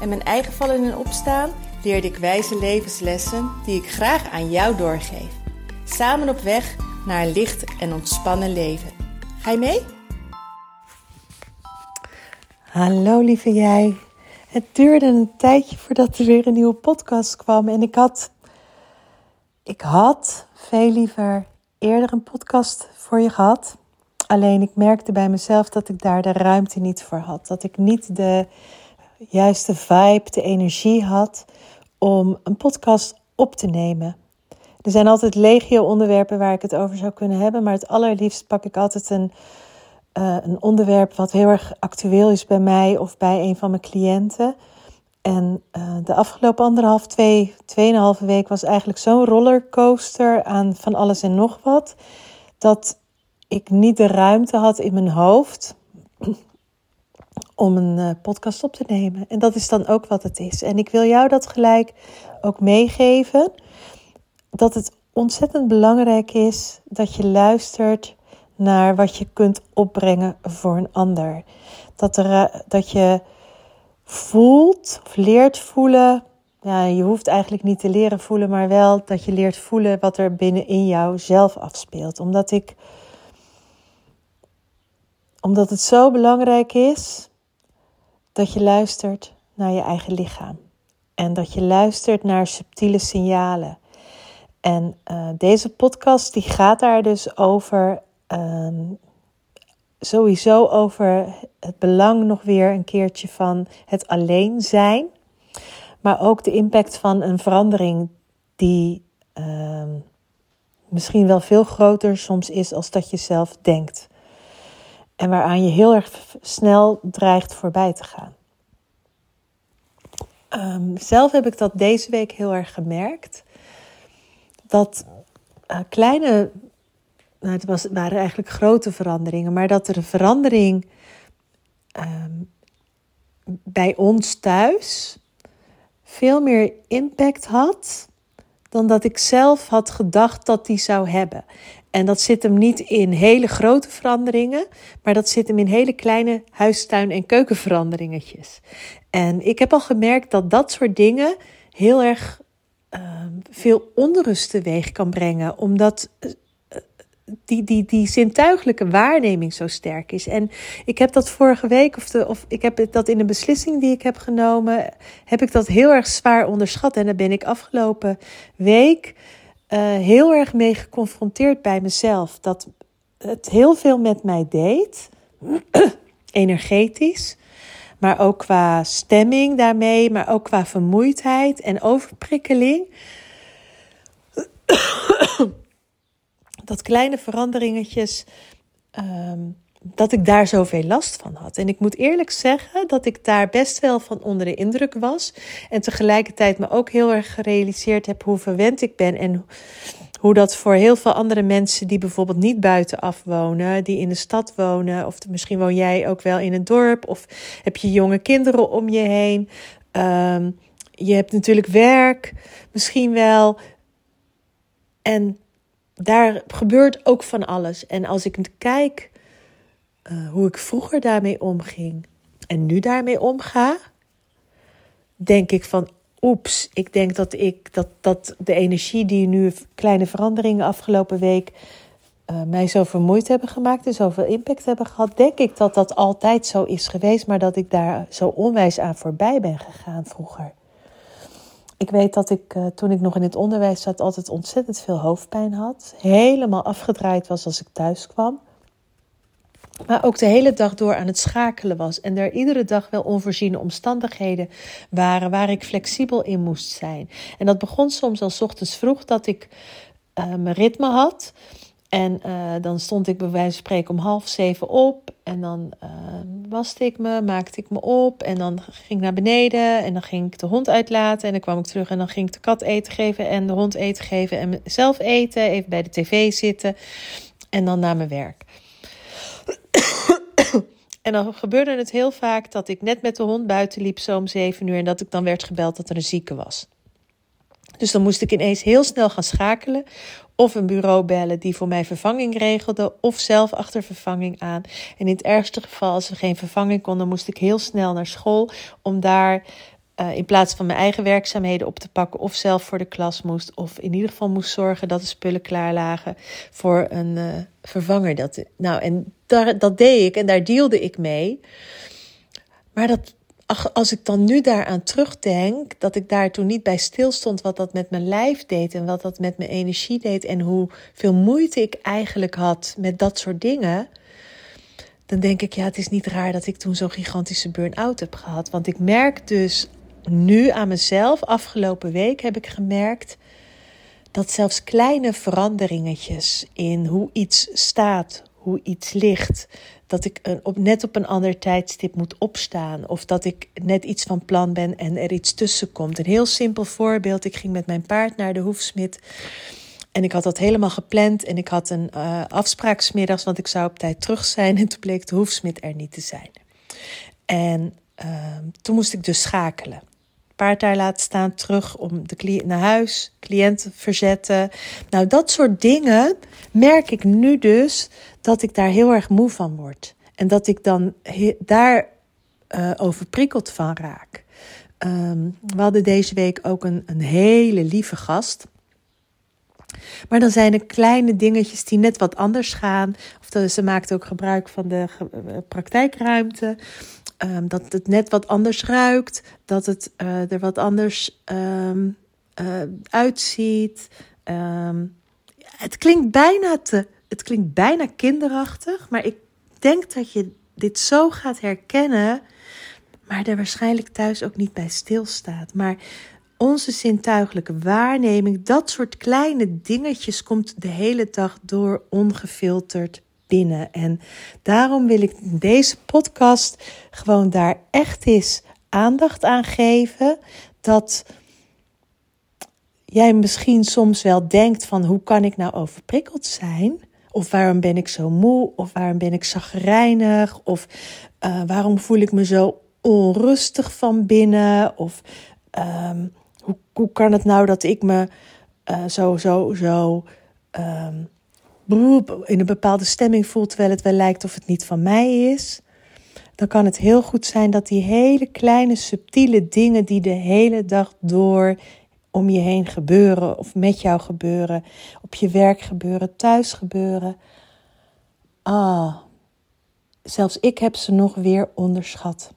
en mijn eigen vallen en opstaan leerde ik wijze levenslessen die ik graag aan jou doorgeef. Samen op weg naar een licht en ontspannen leven. Ga je mee? Hallo lieve jij. Het duurde een tijdje voordat er weer een nieuwe podcast kwam en ik had ik had veel liever eerder een podcast voor je gehad. Alleen ik merkte bij mezelf dat ik daar de ruimte niet voor had. Dat ik niet de juiste vibe, de energie had om een podcast op te nemen. Er zijn altijd legio onderwerpen waar ik het over zou kunnen hebben. Maar het allerliefst pak ik altijd een, uh, een onderwerp wat heel erg actueel is bij mij of bij een van mijn cliënten. En uh, de afgelopen anderhalf, twee, tweeënhalve week was eigenlijk zo'n rollercoaster aan van alles en nog wat. Dat ik niet de ruimte had in mijn hoofd om een uh, podcast op te nemen. En dat is dan ook wat het is. En ik wil jou dat gelijk ook meegeven. Dat het ontzettend belangrijk is dat je luistert naar wat je kunt opbrengen voor een ander. Dat, er, dat je voelt of leert voelen. Ja, je hoeft eigenlijk niet te leren voelen, maar wel dat je leert voelen wat er binnenin jou zelf afspeelt. Omdat ik omdat het zo belangrijk is dat je luistert naar je eigen lichaam. En dat je luistert naar subtiele signalen. En uh, deze podcast die gaat daar dus over um, sowieso over het belang nog weer een keertje van het alleen zijn. Maar ook de impact van een verandering die uh, misschien wel veel groter soms is als dat je zelf denkt. En waaraan je heel erg snel dreigt voorbij te gaan. Um, zelf heb ik dat deze week heel erg gemerkt. Dat uh, kleine nou, het was, waren eigenlijk grote veranderingen, maar dat er een verandering um, bij ons thuis veel meer impact had dan dat ik zelf had gedacht dat die zou hebben. En dat zit hem niet in hele grote veranderingen, maar dat zit hem in hele kleine huistuin- en keukenveranderingetjes. En ik heb al gemerkt dat dat soort dingen heel erg uh, veel onrust teweeg kan brengen, omdat die, die, die zintuigelijke waarneming zo sterk is. En ik heb dat vorige week, of, de, of ik heb dat in een beslissing die ik heb genomen, heb ik dat heel erg zwaar onderschat. En daar ben ik afgelopen week heel erg mee geconfronteerd bij mezelf. Dat het heel veel met mij deed, energetisch. Maar ook qua stemming daarmee, maar ook qua vermoeidheid en overprikkeling dat kleine veranderingetjes, um, dat ik daar zoveel last van had. En ik moet eerlijk zeggen dat ik daar best wel van onder de indruk was. En tegelijkertijd me ook heel erg gerealiseerd heb hoe verwend ik ben. En hoe dat voor heel veel andere mensen die bijvoorbeeld niet buitenaf wonen, die in de stad wonen, of misschien woon jij ook wel in een dorp, of heb je jonge kinderen om je heen. Um, je hebt natuurlijk werk, misschien wel. En daar gebeurt ook van alles. En als ik kijk uh, hoe ik vroeger daarmee omging en nu daarmee omga, denk ik van oeps, ik denk dat ik dat, dat de energie die nu kleine veranderingen afgelopen week uh, mij zo vermoeid hebben gemaakt en zoveel impact hebben gehad, denk ik dat dat altijd zo is geweest, maar dat ik daar zo onwijs aan voorbij ben gegaan vroeger. Ik weet dat ik uh, toen ik nog in het onderwijs zat altijd ontzettend veel hoofdpijn had. Helemaal afgedraaid was als ik thuis kwam. Maar ook de hele dag door aan het schakelen was. En er iedere dag wel onvoorziene omstandigheden waren waar ik flexibel in moest zijn. En dat begon soms al ochtends vroeg dat ik uh, mijn ritme had. En uh, dan stond ik bij wijze van spreken om half zeven op. En dan uh, waste ik me, maakte ik me op. En dan ging ik naar beneden. En dan ging ik de hond uitlaten. En dan kwam ik terug. En dan ging ik de kat eten geven. En de hond eten geven. En zelf eten. Even bij de tv zitten. En dan naar mijn werk. En dan gebeurde het heel vaak dat ik net met de hond buiten liep. Zo om zeven uur. En dat ik dan werd gebeld dat er een zieke was. Dus dan moest ik ineens heel snel gaan schakelen. Of een bureau bellen die voor mij vervanging regelde. Of zelf achter vervanging aan. En in het ergste geval, als we geen vervanging konden, moest ik heel snel naar school. Om daar uh, in plaats van mijn eigen werkzaamheden op te pakken. Of zelf voor de klas moest. Of in ieder geval moest zorgen dat de spullen klaar lagen voor een uh, vervanger. Dat, nou, en daar, dat deed ik en daar dealde ik mee. Maar dat als ik dan nu daaraan terugdenk, dat ik daar toen niet bij stilstond wat dat met mijn lijf deed en wat dat met mijn energie deed en hoeveel moeite ik eigenlijk had met dat soort dingen, dan denk ik, ja, het is niet raar dat ik toen zo'n gigantische burn-out heb gehad. Want ik merk dus nu aan mezelf, afgelopen week heb ik gemerkt dat zelfs kleine veranderingetjes in hoe iets staat, hoe iets ligt, dat ik op, net op een ander tijdstip moet opstaan. Of dat ik net iets van plan ben en er iets tussen komt. Een heel simpel voorbeeld. Ik ging met mijn paard naar de hoefsmid. En ik had dat helemaal gepland. En ik had een uh, afspraak smiddags, want ik zou op tijd terug zijn. En toen bleek de hoefsmid er niet te zijn. En uh, toen moest ik dus schakelen paard daar laten staan, terug om de naar huis, cliënt verzetten. Nou, dat soort dingen merk ik nu dus dat ik daar heel erg moe van word. En dat ik dan daar uh, overprikkeld van raak. Um, we hadden deze week ook een, een hele lieve gast. Maar dan zijn er kleine dingetjes die net wat anders gaan. Of ze maakt ook gebruik van de eh, praktijkruimte. Um, dat het net wat anders ruikt, dat het uh, er wat anders um, uh, uitziet. Um, het klinkt bijna te, het klinkt bijna kinderachtig, maar ik denk dat je dit zo gaat herkennen, maar er waarschijnlijk thuis ook niet bij stilstaat. Maar onze zintuigelijke waarneming, dat soort kleine dingetjes komt de hele dag door ongefilterd binnen. En daarom wil ik in deze podcast gewoon daar echt eens aandacht aan geven. Dat jij misschien soms wel denkt van hoe kan ik nou overprikkeld zijn? Of waarom ben ik zo moe? Of waarom ben ik zagrijnig? Of uh, waarom voel ik me zo onrustig van binnen? Of um, hoe, kan het nou dat ik me uh, zo, zo, zo um, in een bepaalde stemming voelt, terwijl het wel lijkt of het niet van mij is, dan kan het heel goed zijn dat die hele kleine subtiele dingen die de hele dag door om je heen gebeuren of met jou gebeuren, op je werk gebeuren, thuis gebeuren. Ah, zelfs ik heb ze nog weer onderschat.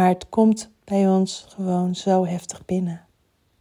Maar het komt bij ons gewoon zo heftig binnen.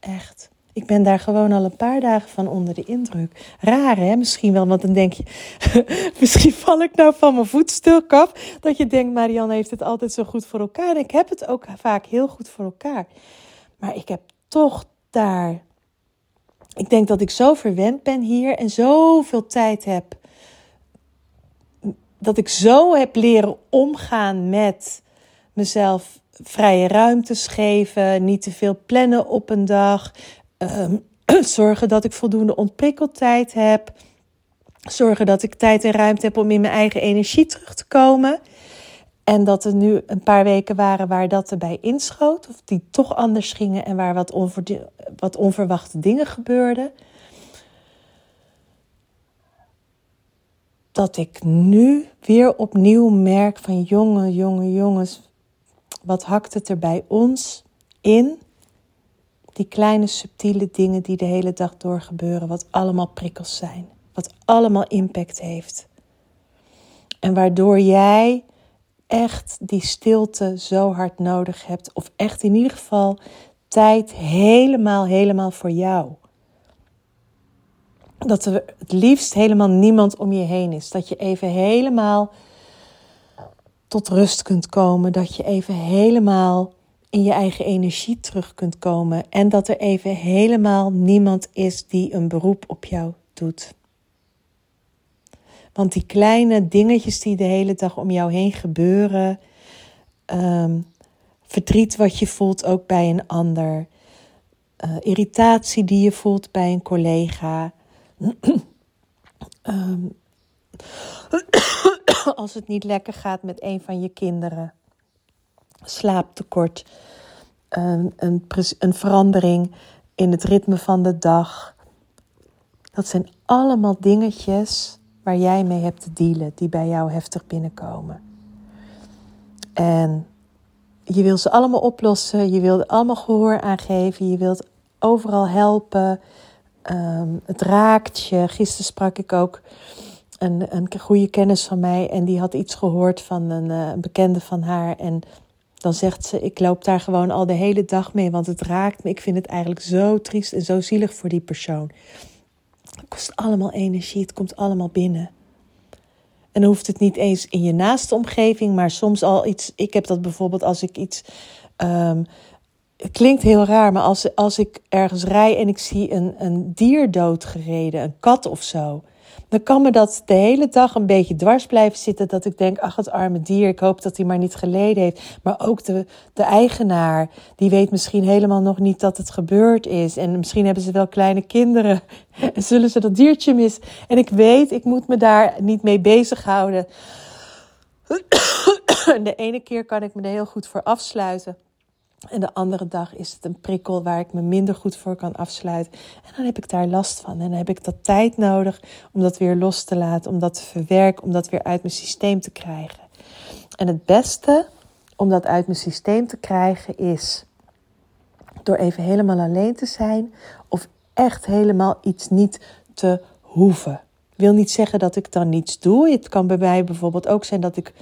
Echt. Ik ben daar gewoon al een paar dagen van onder de indruk. Raar hè, misschien wel, want dan denk je, misschien val ik nou van mijn voetstuk af. Dat je denkt, Marianne heeft het altijd zo goed voor elkaar. En ik heb het ook vaak heel goed voor elkaar. Maar ik heb toch daar, ik denk dat ik zo verwend ben hier en zoveel tijd heb. Dat ik zo heb leren omgaan met mezelf vrije ruimtes geven, niet te veel plannen op een dag, Ehm, zorgen dat ik voldoende ontprikkeltijd heb. Zorgen dat ik tijd en ruimte heb om in mijn eigen energie terug te komen. En dat er nu een paar weken waren waar dat erbij inschoot. Of die toch anders gingen en waar wat, wat onverwachte dingen gebeurden. Dat ik nu weer opnieuw merk van jongen, jongen, jongens. Wat hakt het er bij ons in? Die kleine subtiele dingen die de hele dag door gebeuren, wat allemaal prikkels zijn, wat allemaal impact heeft. En waardoor jij echt die stilte zo hard nodig hebt, of echt in ieder geval tijd helemaal, helemaal voor jou. Dat er het liefst helemaal niemand om je heen is. Dat je even helemaal tot rust kunt komen. Dat je even helemaal in je eigen energie terug kunt komen en dat er even helemaal niemand is die een beroep op jou doet. Want die kleine dingetjes die de hele dag om jou heen gebeuren, ehm, verdriet wat je voelt ook bij een ander, uh, irritatie die je voelt bij een collega. um, als het niet lekker gaat met een van je kinderen. Slaaptekort, een, een, verandering in het ritme van de dag. Dat zijn allemaal dingetjes waar jij mee hebt te dealen, die bij jou heftig binnenkomen. En je wil ze allemaal oplossen, je wilt allemaal gehoor aangeven, je wilt overal helpen. Ehm, het raakt je. Gisteren sprak ik ook een, een goede kennis van mij en die had iets gehoord van een, uh, een bekende van haar. En dan zegt ze: Ik loop daar gewoon al de hele dag mee, want het raakt me. Ik vind het eigenlijk zo triest en zo zielig voor die persoon. Het kost allemaal energie, het komt allemaal binnen. En dan hoeft het niet eens in je naaste omgeving, maar soms al iets. Ik heb dat bijvoorbeeld als ik iets. Um, het klinkt heel raar, maar als, als ik ergens rij en ik zie een, een dier doodgereden, een kat of zo dan kan me dat de hele dag een beetje dwars blijven zitten. Dat ik denk, ach het arme dier, ik hoop dat hij maar niet geleden heeft. Maar ook de, de eigenaar, die weet misschien helemaal nog niet dat het gebeurd is. En misschien hebben ze wel kleine kinderen en zullen ze dat diertje mis. En ik weet, ik moet me daar niet mee bezighouden. de ene keer kan ik me er heel goed voor afsluiten. En de andere dag is het een prikkel waar ik me minder goed voor kan afsluiten. En dan heb ik daar last van. En dan heb ik dat tijd nodig om dat weer los te laten, om dat te verwerken, om dat weer uit mijn systeem te krijgen. En het beste om dat uit mijn systeem te krijgen is door even helemaal alleen te zijn of echt helemaal iets niet te hoeven. Ik wil niet zeggen dat ik dan niets doe. Het kan bij mij bijvoorbeeld ook zijn dat ik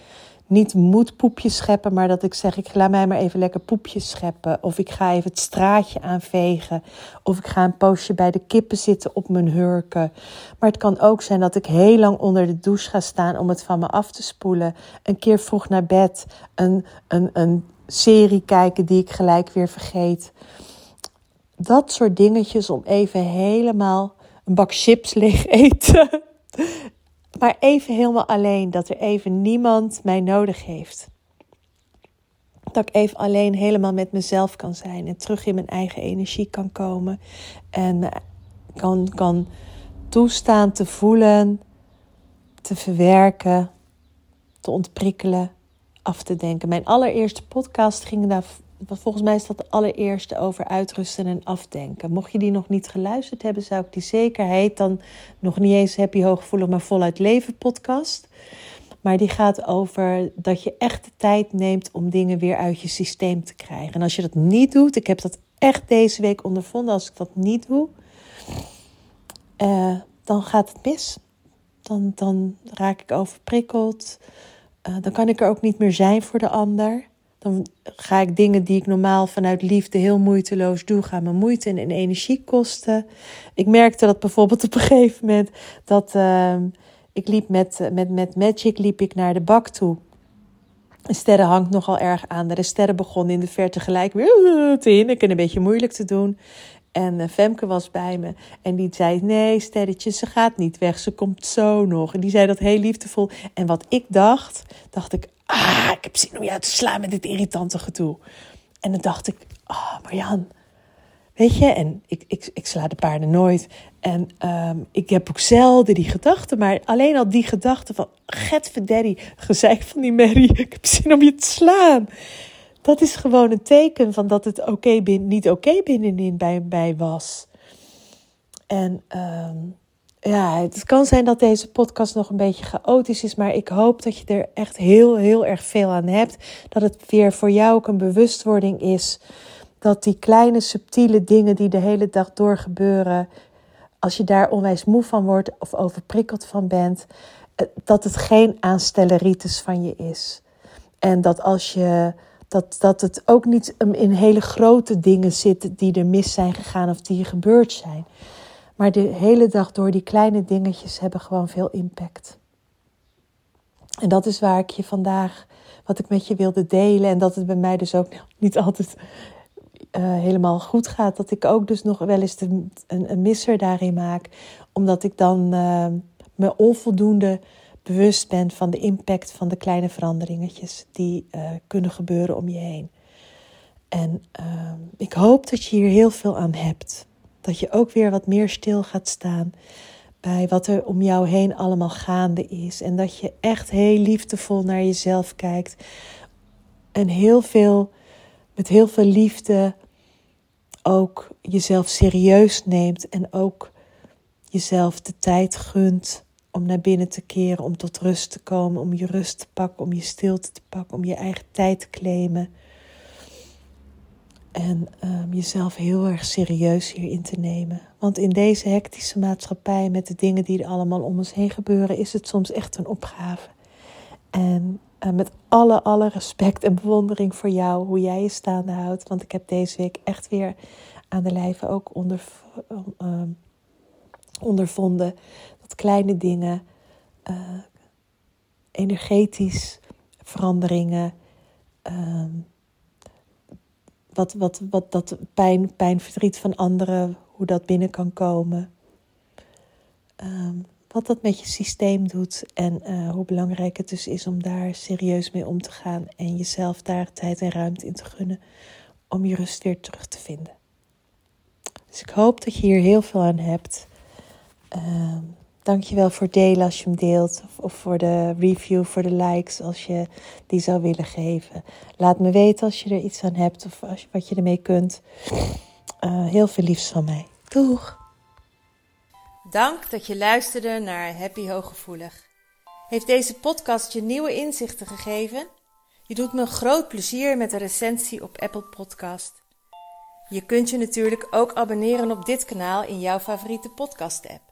niet moet poepjes scheppen, maar dat ik zeg: ik laat mij maar even lekker poepjes scheppen. Of ik ga even het straatje aanvegen. Of ik ga een poosje bij de kippen zitten op mijn hurken. Maar het kan ook zijn dat ik heel lang onder de douche ga staan om het van me af te spoelen. Een keer vroeg naar bed, een, een, een serie kijken die ik gelijk weer vergeet. Dat soort dingetjes om even helemaal een bak chips leeg eten maar even helemaal alleen, dat er even niemand mij nodig heeft. Dat ik even alleen helemaal met mezelf kan zijn en terug in mijn eigen energie kan komen. En kan, kan toestaan te voelen, te verwerken, te ontprikkelen, af te denken. Mijn allereerste podcast ging daar volgens mij is dat de allereerste over uitrusten en afdenken. Mocht je die nog niet geluisterd hebben, zou ik die zeker heet dan nog niet eens Happy Hooggevoelig, maar Voluit Leven podcast. Maar die gaat over dat je echt de tijd neemt om dingen weer uit je systeem te krijgen. En als je dat niet doet, ik heb dat echt deze week ondervonden, als ik dat niet doe, uh, dan gaat het mis. Dan, dan raak ik overprikkeld. Uh, dan kan ik er ook niet meer zijn voor de ander. Dan ga ik dingen die ik normaal vanuit liefde heel moeiteloos doe, gaan me moeite en, energie kosten. Ik merkte dat bijvoorbeeld op een gegeven moment dat uh, ik liep met, met, met Magic liep ik naar de bak toe. De sterren hangt nogal erg aan. De sterren begon in de verte gelijk weer te hinniken en een beetje moeilijk te doen. En uh, Femke was bij me en die zei: Nee, sterretje, ze gaat niet weg, ze komt zo nog. En die zei dat heel liefdevol. En wat ik dacht, dacht ik: Ah, ik heb zin om jou te slaan met dit irritante gedoe. En dan dacht ik: Oh, Marjan, weet je, en ik, ik, ik sla de paarden nooit. En um, ik heb ook zelden die gedachten, maar alleen al die gedachten van: Getverdaddy, gezeik van die Mary, ik heb zin om je te slaan dat is gewoon een teken van dat het oké niet oké binnenin bij mij was. En ehm, ja, het kan zijn dat deze podcast nog een beetje chaotisch is, maar ik hoop dat je er echt heel, heel erg veel aan hebt. Dat het weer voor jou ook een bewustwording is. Dat die kleine subtiele dingen die de hele dag door gebeuren, als je daar onwijs moe van wordt of overprikkeld van bent, eh, dat het geen aanstelleritis van je is. En dat als je dat, dat het ook niet in hele grote dingen zit die er mis zijn gegaan of die gebeurd zijn. Maar de hele dag door die kleine dingetjes hebben gewoon veel impact. En dat is waar ik je vandaag, wat ik met je wilde delen. En dat het bij mij dus ook niet altijd uh, helemaal goed gaat. Dat ik ook dus nog wel eens een, een, misser daarin maak. Omdat ik dan uh, me onvoldoende bewust bent van de impact van de kleine veranderingetjes die uh, kunnen gebeuren om je heen. En ik hoop dat je hier heel veel aan hebt. Dat je ook weer wat meer stil gaat staan bij wat er om jou heen allemaal gaande is. En dat je echt heel liefdevol naar jezelf kijkt. En heel veel, met heel veel liefde ook jezelf serieus neemt. En ook jezelf de tijd gunt om naar binnen te keren, om tot rust te komen, om je rust te pakken, om je stilte te pakken, om je eigen tijd te claimen. En um, jezelf heel erg serieus hierin te nemen. Want in deze hectische maatschappij, met de dingen die er allemaal om ons heen gebeuren, is het soms echt een opgave. En uh, met alle, alle respect en bewondering voor jou, hoe jij je staande houdt. Want ik heb deze week echt weer aan de lijve ook onder, uh, ondervonden dat kleine dingen, uh, energetisch veranderingen. Uh, wat, wat, wat dat pijn, pijn, verdriet van anderen, hoe dat binnen kan komen. Um, wat dat met je systeem doet en uh, hoe belangrijk het dus is om daar serieus mee om te gaan en jezelf daar tijd en ruimte in te gunnen om je rust weer terug te vinden. Dus ik hoop dat je hier heel veel aan hebt. Uh, Dankjewel voor delen als je hem deelt. Of, of, voor de review, voor de likes als je die zou willen geven. Laat me weten als je er iets aan hebt of als, wat je ermee kunt. Uh, heel veel liefs van mij. Doeg! Dank dat je luisterde naar Happy Hooggevoelig. Heeft deze podcast je nieuwe inzichten gegeven? Je doet me een groot plezier met een recensie op Apple Podcast. Je kunt je natuurlijk ook abonneren op dit kanaal in jouw favoriete podcast-app.